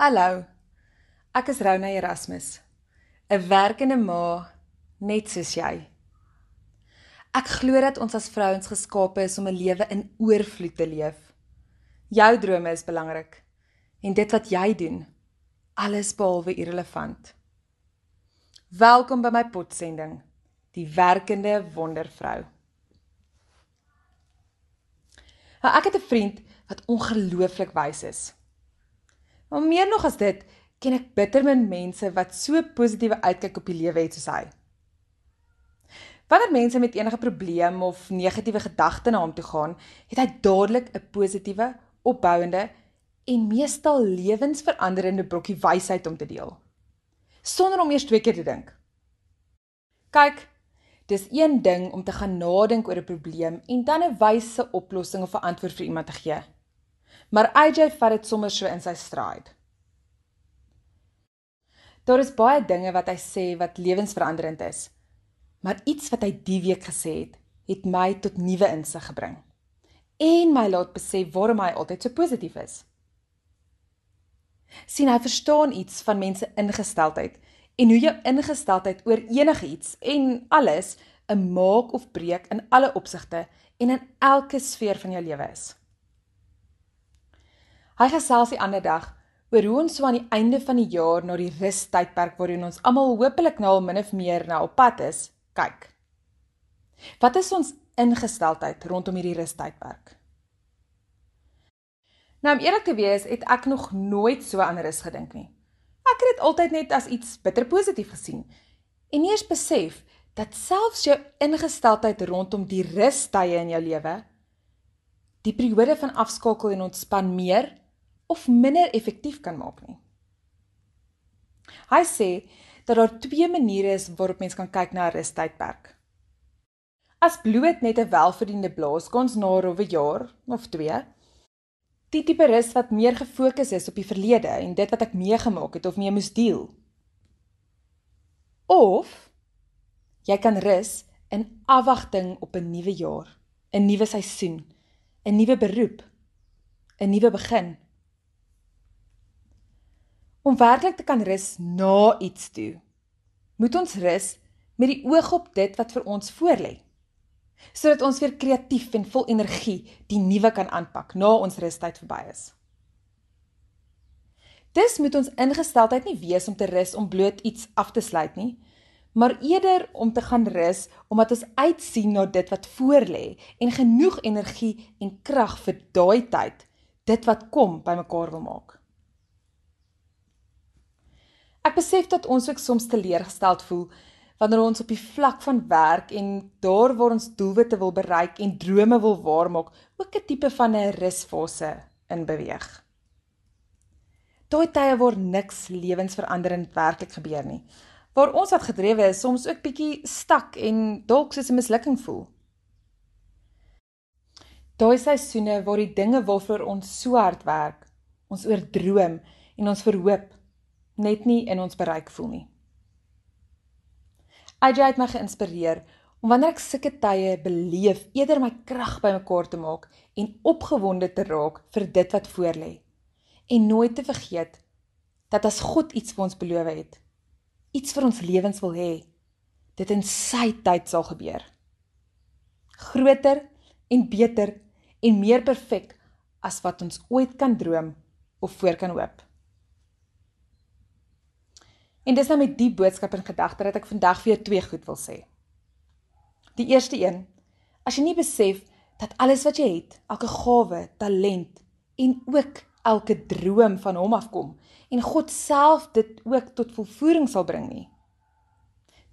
Hallo. Ek is Rona Erasmus. 'n Werkende ma net soos jy. Ek glo dat ons as vrouens geskape is om 'n lewe in oorvloed te leef. Jou drome is belangrik en dit wat jy doen, alles behalwe irrelevant. Welkom by my potsending, die werkende wondervrou. Nou ek het 'n vriend wat ongelooflik wys is. Maar meer nog as dit, ken ek bitter min mense wat so positiewe uitkyk op die lewe het soos hy. Wanneer mense met enige probleem of negatiewe gedagte na hom toe gaan, het hy dadelik 'n positiewe, opbouende en meestal lewensveranderende brokkie wysheid om te deel. Sonder om eers twee keer te dink. Kyk, dis een ding om te gaan nadink oor 'n probleem en dan 'n wyse oplossing of 'n antwoord vir iemand te gee. Maar AJ vat dit sommer so in sy stride. Daar is baie dinge wat hy sê wat lewensveranderend is. Maar iets wat hy die week gesê het, het my tot nuwe insig gebring en my laat besef waarom hy altyd so positief is. sien hy verstaan iets van mense ingesteldheid en hoe jou ingesteldheid oor enigiets en alles 'n maak of breek in alle opsigte en in elke sfeer van jou lewe is. Hy gesels die ander dag oor hoe ons so aan die einde van die jaar na die rustydperk waarin ons almal hopelik nou al min of meer nou op pad is, kyk. Wat is ons ingesteldheid rondom hierdie rustydperk? Nou om eerlik te wees, het ek nog nooit so aan rus gedink nie. Ek het dit altyd net as iets bitter positief gesien en nie eens besef dat selfs jou ingesteldheid rondom die rustye in jou lewe die periode van afskakel en ontspan meer of minder effektief kan maak nie. Hy sê dat daar twee maniere is waarop mens kan kyk na 'n rustydperk. As bloot net 'n welverdiende blaaskans na 'n rowwe jaar of 2. Die tipe rus wat meer gefokus is op die verlede en dit wat ek meegemaak het of mee moes deel. Of jy kan rus in afwagting op 'n nuwe jaar, 'n nuwe seisoen, 'n nuwe beroep, 'n nuwe begin om werklik te kan rus na iets toe. Moet ons rus met die oog op dit wat vir ons voorlê. Sodat ons weer kreatief en vol energie die nuwe kan aanpak na ons rustyd verby is. Dis moet ons ingesteldheid nie wees om te rus om bloot iets af te sluit nie, maar eerder om te gaan rus omdat ons uitsien na dit wat voorlê en genoeg energie en krag vir daai tyd, dit wat kom, bymekaar wil maak. Ek besef dat ons ook soms teleurgesteld voel wanneer ons op die vlak van werk en daar waar ons doelwitte wil bereik en drome wil waarmaak, ook 'n tipe van 'n rusfase in beweeg. Daai tye waar niks lewensveranderend werklik gebeur nie. Waar ons wat gedrewe is soms ook bietjie stak en dalk soos 'n mislukking voel. Daai seisoene waar die dinge waarvoor ons so hard werk, ons oordroom en ons verhoop net nie in ons bereik voel nie. AJ het my geïnspireer om wanneer ek sulke tye beleef, eerder my krag bymekaar te maak en opgewonde te raak vir dit wat voorlê en nooit te vergeet dat as God iets vir ons beloof het, iets vir ons lewens wil hê, dit in sy tyd sal gebeur. Groter en beter en meer perfek as wat ons ooit kan droom of voor kan hoop. En dis nou met die boodskap in gedagte dat ek vandag vir jou twee goed wil sê. Die eerste een, as jy nie besef dat alles wat jy het, elke gawe, talent en ook elke droom van hom afkom en God self dit ook tot volvoering sal bring nie.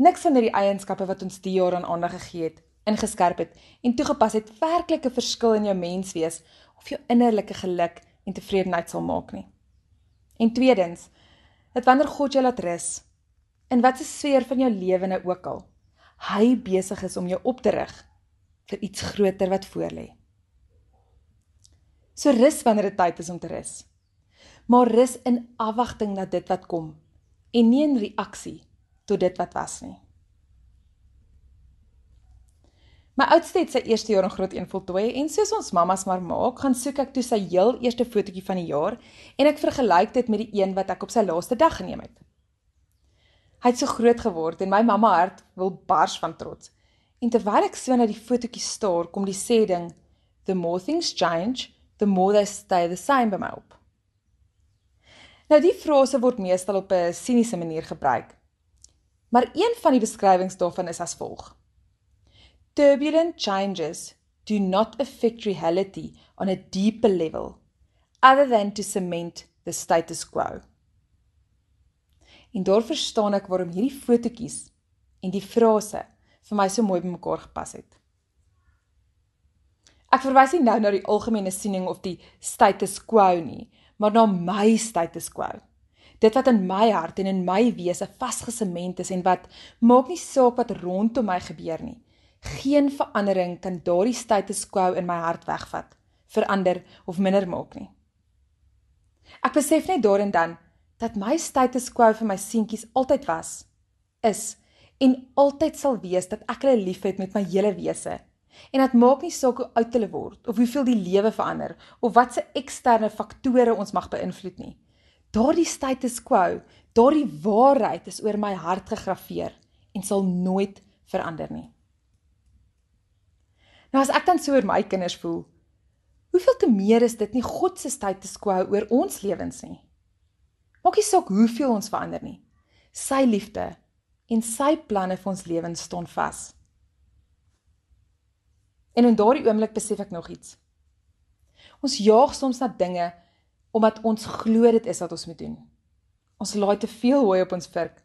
Niks van hierdie eienskappe wat ons die jaar aan aandag gegee het, ingeskerp het en toegepas het werklike verskil in jou menswees of jou innerlike geluk en tevredenheid sal maak nie. En tweedens, dat wanneer God jou laat rus, in watter sfeer van jou lewe nou ook al, hy besig is om jou op te rig vir iets groter wat voorlê. So rus wanneer dit tyd is om te rus. Maar rus in afwagting na dit wat kom en nie in reaksie tot dit wat was nie. My oudste het sy eerste jaar in graad 1 voltooi en soos ons mammas maar maak, gaan soek ek toe sy heel eerste fotootjie van die jaar en ek vergelyk dit met die een wat ek op sy laaste dag geneem het. Hy het so groot geword en my mamma hart wil bars van trots. En terwyl ek so na die fotootjie staar, kom die sê ding: "The more things change, the more they stay the same by my op." Nou die frase word meestal op 'n siniese manier gebruik. Maar een van die beskrywings daarvan is as volg: Turbulent changes do not affect reality on a deeper level other than to cement the status quo. En daar verstaan ek waarom hierdie fotootjies en die frase vir my so mooi bymekaar gepas het. Ek verwys nie nou na die algemene siening of die status quo nie, maar na my status quo. Dit wat in my hart en in my wese vasgesement is en wat maak nie saak wat rondom my gebeur nie. Geen verandering kan daardie status quo in my hart wegvat, verander of minder maak nie. Ek besef net daarin dan dat my status quo vir my seentjies altyd was, is en altyd sal wees dat ek hulle liefhet met my hele wese. En dit maak nie saak hoe oud hulle word of hoeveel die lewe verander of watse eksterne faktore ons mag beïnvloed nie. Daardie status quo, daardie waarheid is oor my hart gegraveer en sal nooit verander nie. Nou as ek dan so oor my kinders voel, hoeveel te meer is dit nie God se status quo oor ons lewens nie. Maak nie saak hoeveel ons verander nie. Sy liefde en sy planne vir ons lewens staan vas. En in daardie oomblik besef ek nog iets. Ons jaag soms na dinge omdat ons glo dit is wat ons moet doen. Ons laai te veel hooi op ons vurk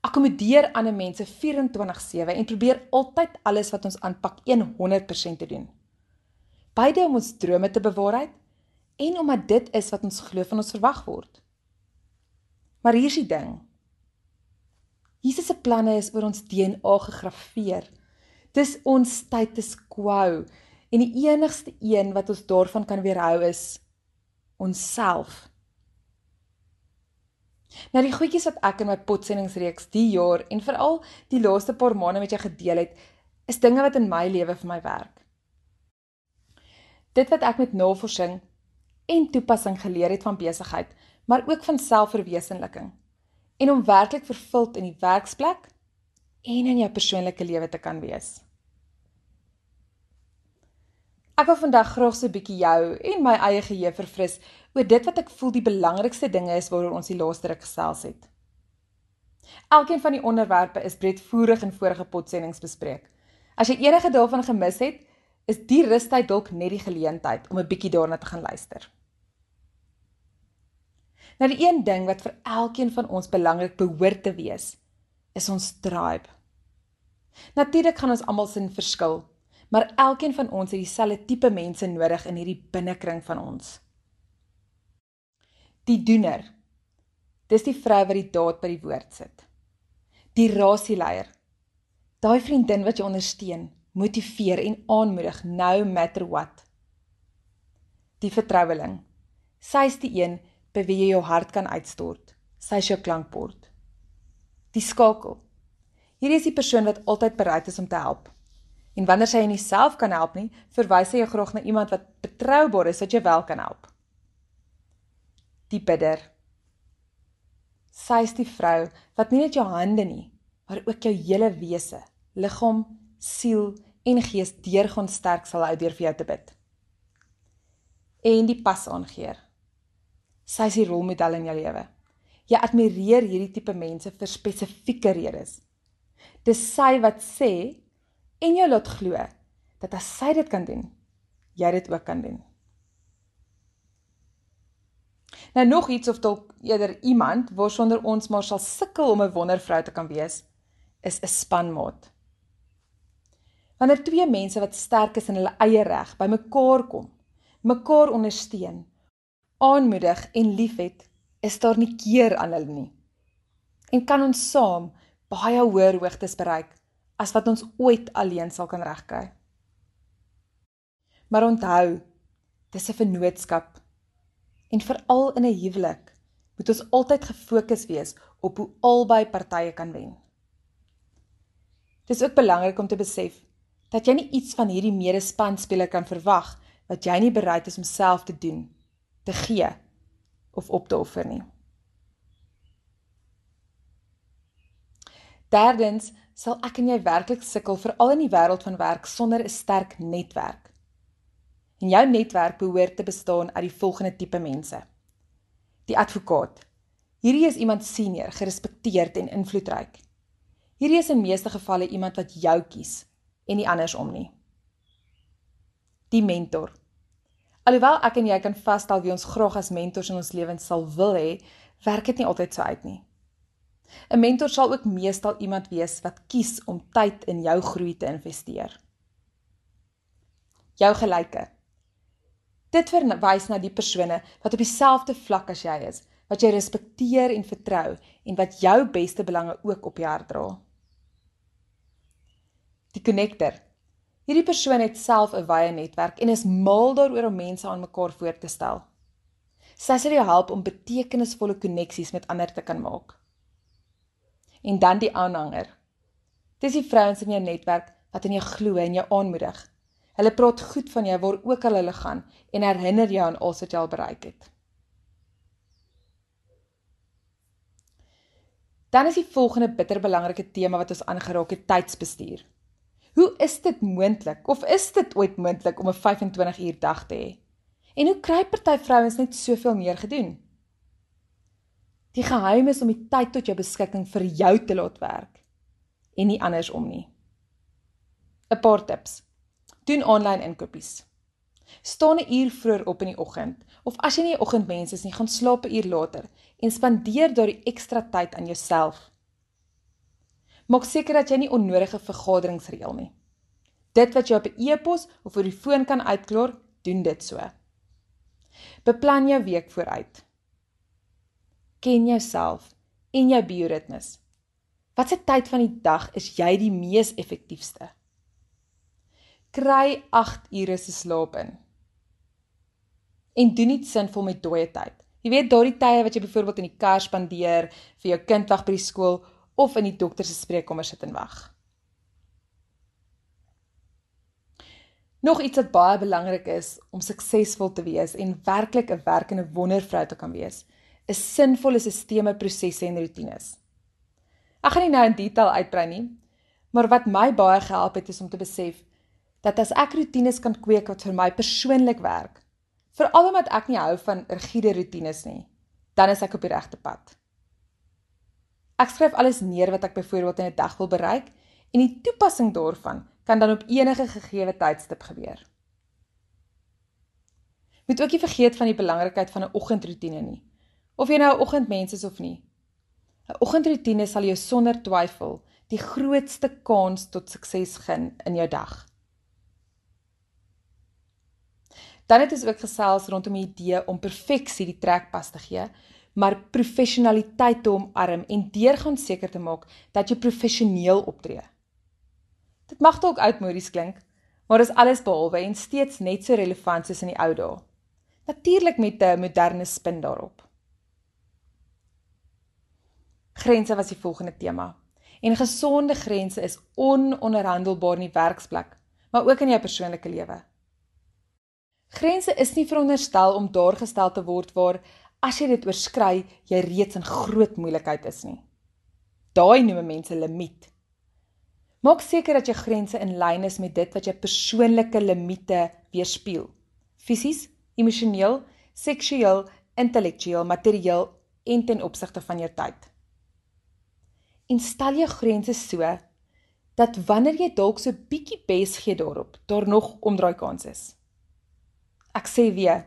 akkommodeer ander mense 24/7 en probeer altyd alles wat ons aanpak 100% te doen. Beide om ons drome te bewaarheid en omdat dit is wat ons glo van ons verwag word. Maar hier's die ding. Jesus se planne is oor ons DNA gegraveer. Dis ons status quo en die enigste een wat ons daarvan kan weerhou is onsself. Nou die goedjies wat ek in my potsendingreeks die jaar en veral die laaste paar maande met jou gedeel het, is dinge wat in my lewe vir my werk. Dit wat ek met navorsing en toepassing geleer het van besigheid, maar ook van selfverwesenliking en om werklik vervuld in die werksplek en in jou persoonlike lewe te kan wees. Ek wil vandag graag so 'n bietjie jou en my eie geheue verfris oor dit wat ek voel die belangrikste dinge is waaroor ons die laaste ruk gesels het. Elkeen van die onderwerpe is breedvoerig in vorige potsendings bespreek. As jy enige daarvan gemis het, is die rustyd dalk net die geleentheid om 'n bietjie daarna te gaan luister. Nou die een ding wat vir elkeen van ons belangrik behoort te wees, is ons tribe. Natuurlik gaan ons almal sin verskil maar elkeen van ons het dieselfde tipe mense nodig in hierdie binnekring van ons. Die doener. Dis die vrou wat die daad by die woord sit. Die rasieleier. Daai vriendin wat jou ondersteun, motiveer en aanmoedig no matter what. Die vertroueling. Sy is die een by wie jy jou hart kan uitstort. Sy is jou klankbord. Die skakel. Hierdie is die persoon wat altyd bereid is om te help. En wanneer sy nie self kan help nie, verwys sy jou graag na iemand wat betroubaar is wat jou wel kan help. Die bidder. Sy is die vrou wat nie net jou hande nie, maar ook jou hele wese, liggaam, siel en gees deurgaan sterk sal hou deur vir jou te bid. En die pas aangeer. Sy is die rolmodel in jou lewe. Jy admireer hierdie tipe mense vir spesifieke redes. Dis sy wat sê en jou laat glo dat as sy dit kan doen, jy dit ook kan doen. Nou nog iets of dalk eerder iemand waarsonder ons maar sal sukkel om 'n wondervrou te kan wees, is 'n spanmaat. Wanneer twee mense wat sterk is in hulle eie reg bymekaar kom, mekaar ondersteun, aanmoedig en liefhet, is daar nie keer aan hulle nie. En kan ons saam baie hoër hoogtes bereik as wat ons ooit alleen sal kan regkry. Maar onthou, dis 'n vennootskap. En veral in 'n huwelik moet ons altyd gefokus wees op hoe albei partye kan wen. Dis ook belangrik om te besef dat jy nie iets van hierdie medespanspeler kan verwag wat jy nie bereid is om self te doen, te gee of op te offer nie. Derdens sal ek en jy werklik sukkel veral in die wêreld van werk sonder 'n sterk netwerk. En jou netwerk behoort te bestaan uit die volgende tipe mense. Die advokaat. Hierdie is iemand senior, gerespekteerd en invloedryk. Hierdie is in meeste gevalle iemand wat jou kies en nie andersom nie. Die mentor. Alhoewel ek en jy kan vasstel wie ons graag as mentors in ons lewens sal wil hê, werk dit nie altyd so uit nie. 'n Mentor sal ook meestal iemand wees wat kies om tyd in jou groei te investeer. Jou gelyke. Dit verwys na die persone wat op dieselfde vlak as jy is, wat jy respekteer en vertrou en wat jou beste belange ook op jou hart dra. Die connector. Hierdie persoon het self 'n wye netwerk en is mal daaroor om mense aan mekaar voor te stel. Sy sal jou help om betekenisvolle koneksies met ander te kan maak. En dan die aanhanger. Dis die vrouens in jou netwerk wat in jou glo en jou aanmoedig. Hulle praat goed van jou waar ook al hulle gaan en herinner jou aan alles wat jy al bereik het. Dan is die volgende bitterbelangrike tema wat ons aangeraak het, tydsbestuur. Hoe is dit moontlik of is dit ooit moontlik om 'n 25 uur dag te hê? En hoe kry party vrouens net soveel meer gedoen? Die geheim is om die tyd tot jou beskikking vir jou te laat werk en nie andersom nie. 'n Paar tips. Doen aanlyn inkopies. Staan 'n uur vroeër op in die oggend of as jy nie 'n oggendmens is nie, gaan slaap 'n uur later en spandeer daardie ekstra tyd aan jouself Maak seker dat jy nie onnodige vergaderings reël nie. Dit wat jy op 'n e-pos of oor die foon kan uitklaar, doen dit so. Beplan jou week vooruit. Ken jouself en jou bioritmes. Watse tyd van die dag is jy die mees effektiefste? Kry 8 ure se slaap in. En doen iets sinvol met dooie tyd. Jy weet daardie tye wat jy byvoorbeeld in die kar spandeer vir jou kind wag by die skool of in die dokter se spreekkamer sit en wag. Nog iets wat baie belangrik is om suksesvol te wees en werklik 'n werkende wondervrou te kan wees, is sinvolle sisteme, prosesse en rotines. Ek gaan nie nou in detail uitbrei nie, maar wat my baie gehelp het is om te besef dat as ek rotines kan kweek wat vir my persoonlik werk, veral omdat ek nie hou van rigiede rotines nie, dan is ek op die regte pad. Ek skryf alles neer wat ek byvoorbeeld in 'n dag wil bereik en die toepassing daarvan kan dan op enige gegee tydstip gebeur. Moet ook nie vergeet van die belangrikheid van 'n oggendroetine nie. Of jy nou 'n oggendmens is of nie. 'n Oggendroetine sal jou sonder twyfel die grootste kans tot sukses gun in jou dag. Dan het ons ook gesels rondom die idee om perfeksie die trekpas te gee maar professionaliteit te omarm en deurgaan seker te maak dat jy professioneel optree. Dit mag dalk oudmodies klink, maar is alles behalwe en steeds net so relevant soos in die ou dae. Natuurlik met 'n moderne spin daarop. Grense was die volgende tema. En gesonde grense is ononderhandelbaar in die werksplek, maar ook in jou persoonlike lewe. Grense is nie veronderstel om daar gestel te word waar as jy dit oorskry, jy reeds in groot moeilikheid is nie. Daai noem mense limiet. Maak seker dat jou grense in lyn is met dit wat jou persoonlike limite weerspieël. Fisies, emosioneel, seksueel, intellektueel, materieel en ten opsigte van jou tyd. En stel jou grense so dat wanneer jy dalk so bietjie bes gee daarop, daar nog omdraai kans is. Ek sê weer,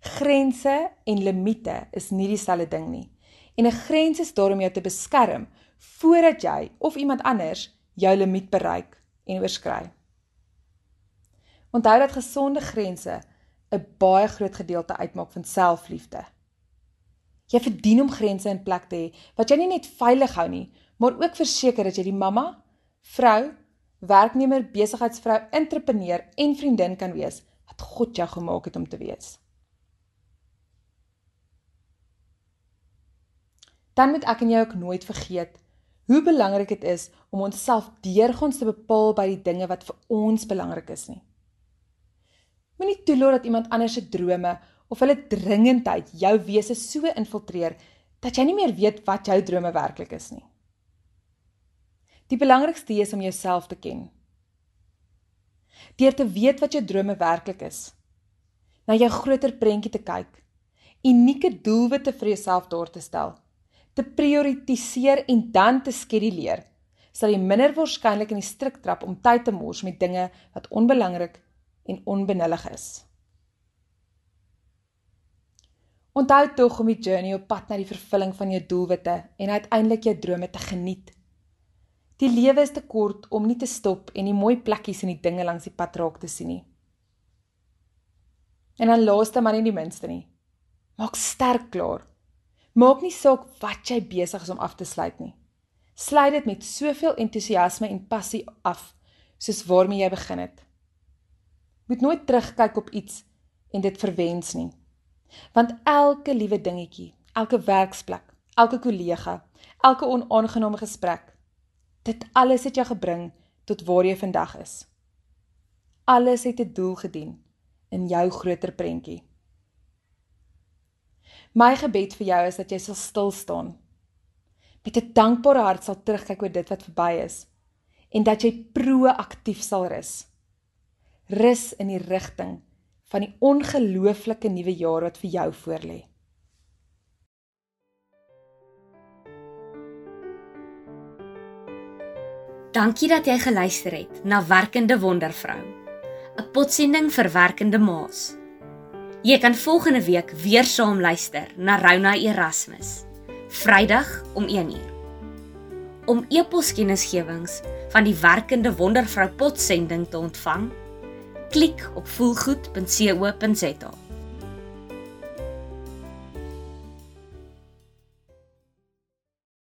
Grense en limite is nie dieselfde ding nie. En 'n grens is daar om jou te beskerm voordat jy of iemand anders jou limiet bereik en oorskry. Onthou dat gesonde grense 'n baie groot gedeelte uitmaak van selfliefde. Jy verdien om grense in plek te hê wat jy nie net veilig hou nie, maar ook verseker dat jy die mamma, vrou, werknemer, besigheidsvrou, entrepreneur en vriendin kan wees wat God jou gemaak het om te wees. Dan moet ek en jy ook nooit vergeet hoe belangrik dit is om onsself deurgangs te bepaal by die dinge wat vir ons belangrik is nie. Moenie toelaat dat iemand anders se drome of hulle dringendheid jou wese so infiltreer dat jy nie meer weet wat jou drome werklik is nie. Die belangrikste is om jouself te ken. Deur te weet wat jou drome werklik is, na jou groter prentjie te kyk, unieke doelwitte vir jouself daar te stel, te prioritiseer en dan te skeduleer, sal jy minder waarskynlik in die struik trap om tyd te mors met dinge wat onbelangrik en onbenullig is. Onthou tog om die journey op pad na die vervulling van jou doelwitte en uiteindelik jou drome te geniet. Die lewe is te kort om nie te stop en die mooi plekkies en die dinge langs die pad raak te sien nie. En dan laaste maar nie die minste nie. Maak sterk klaar. Maak nie saak wat jy besig is om af te sluit nie. Sluit dit met soveel entoesiasme en passie af soos waarmee jy begin het moet nooit terugkyk op iets en dit verwens nie. Want elke liewe dingetjie, elke werksplek, elke kollega, elke onaangename gesprek, dit alles het jou gebring tot waar jy vandag is. Alles het 'n doel gedien in jou groter prentjie. My gebed vir jou is dat jy sal stil staan. Met 'n dankbare hart sal terugkyk oor dit wat verby is en dat jy proaktief sal rus rus in die rigting van die ongelooflike nuwe jaar wat vir jou voorlê. Dankie dat jy geluister het na Werkende Wondervrou, 'n potsending vir werkende ma's. Jy kan volgende week weer saam luister na Rona Erasmus, Vrydag om 1uur. Om e-poskennisgewings van die Werkende Wondervrou potsending te ontvang, klik op voelgoed.co.za.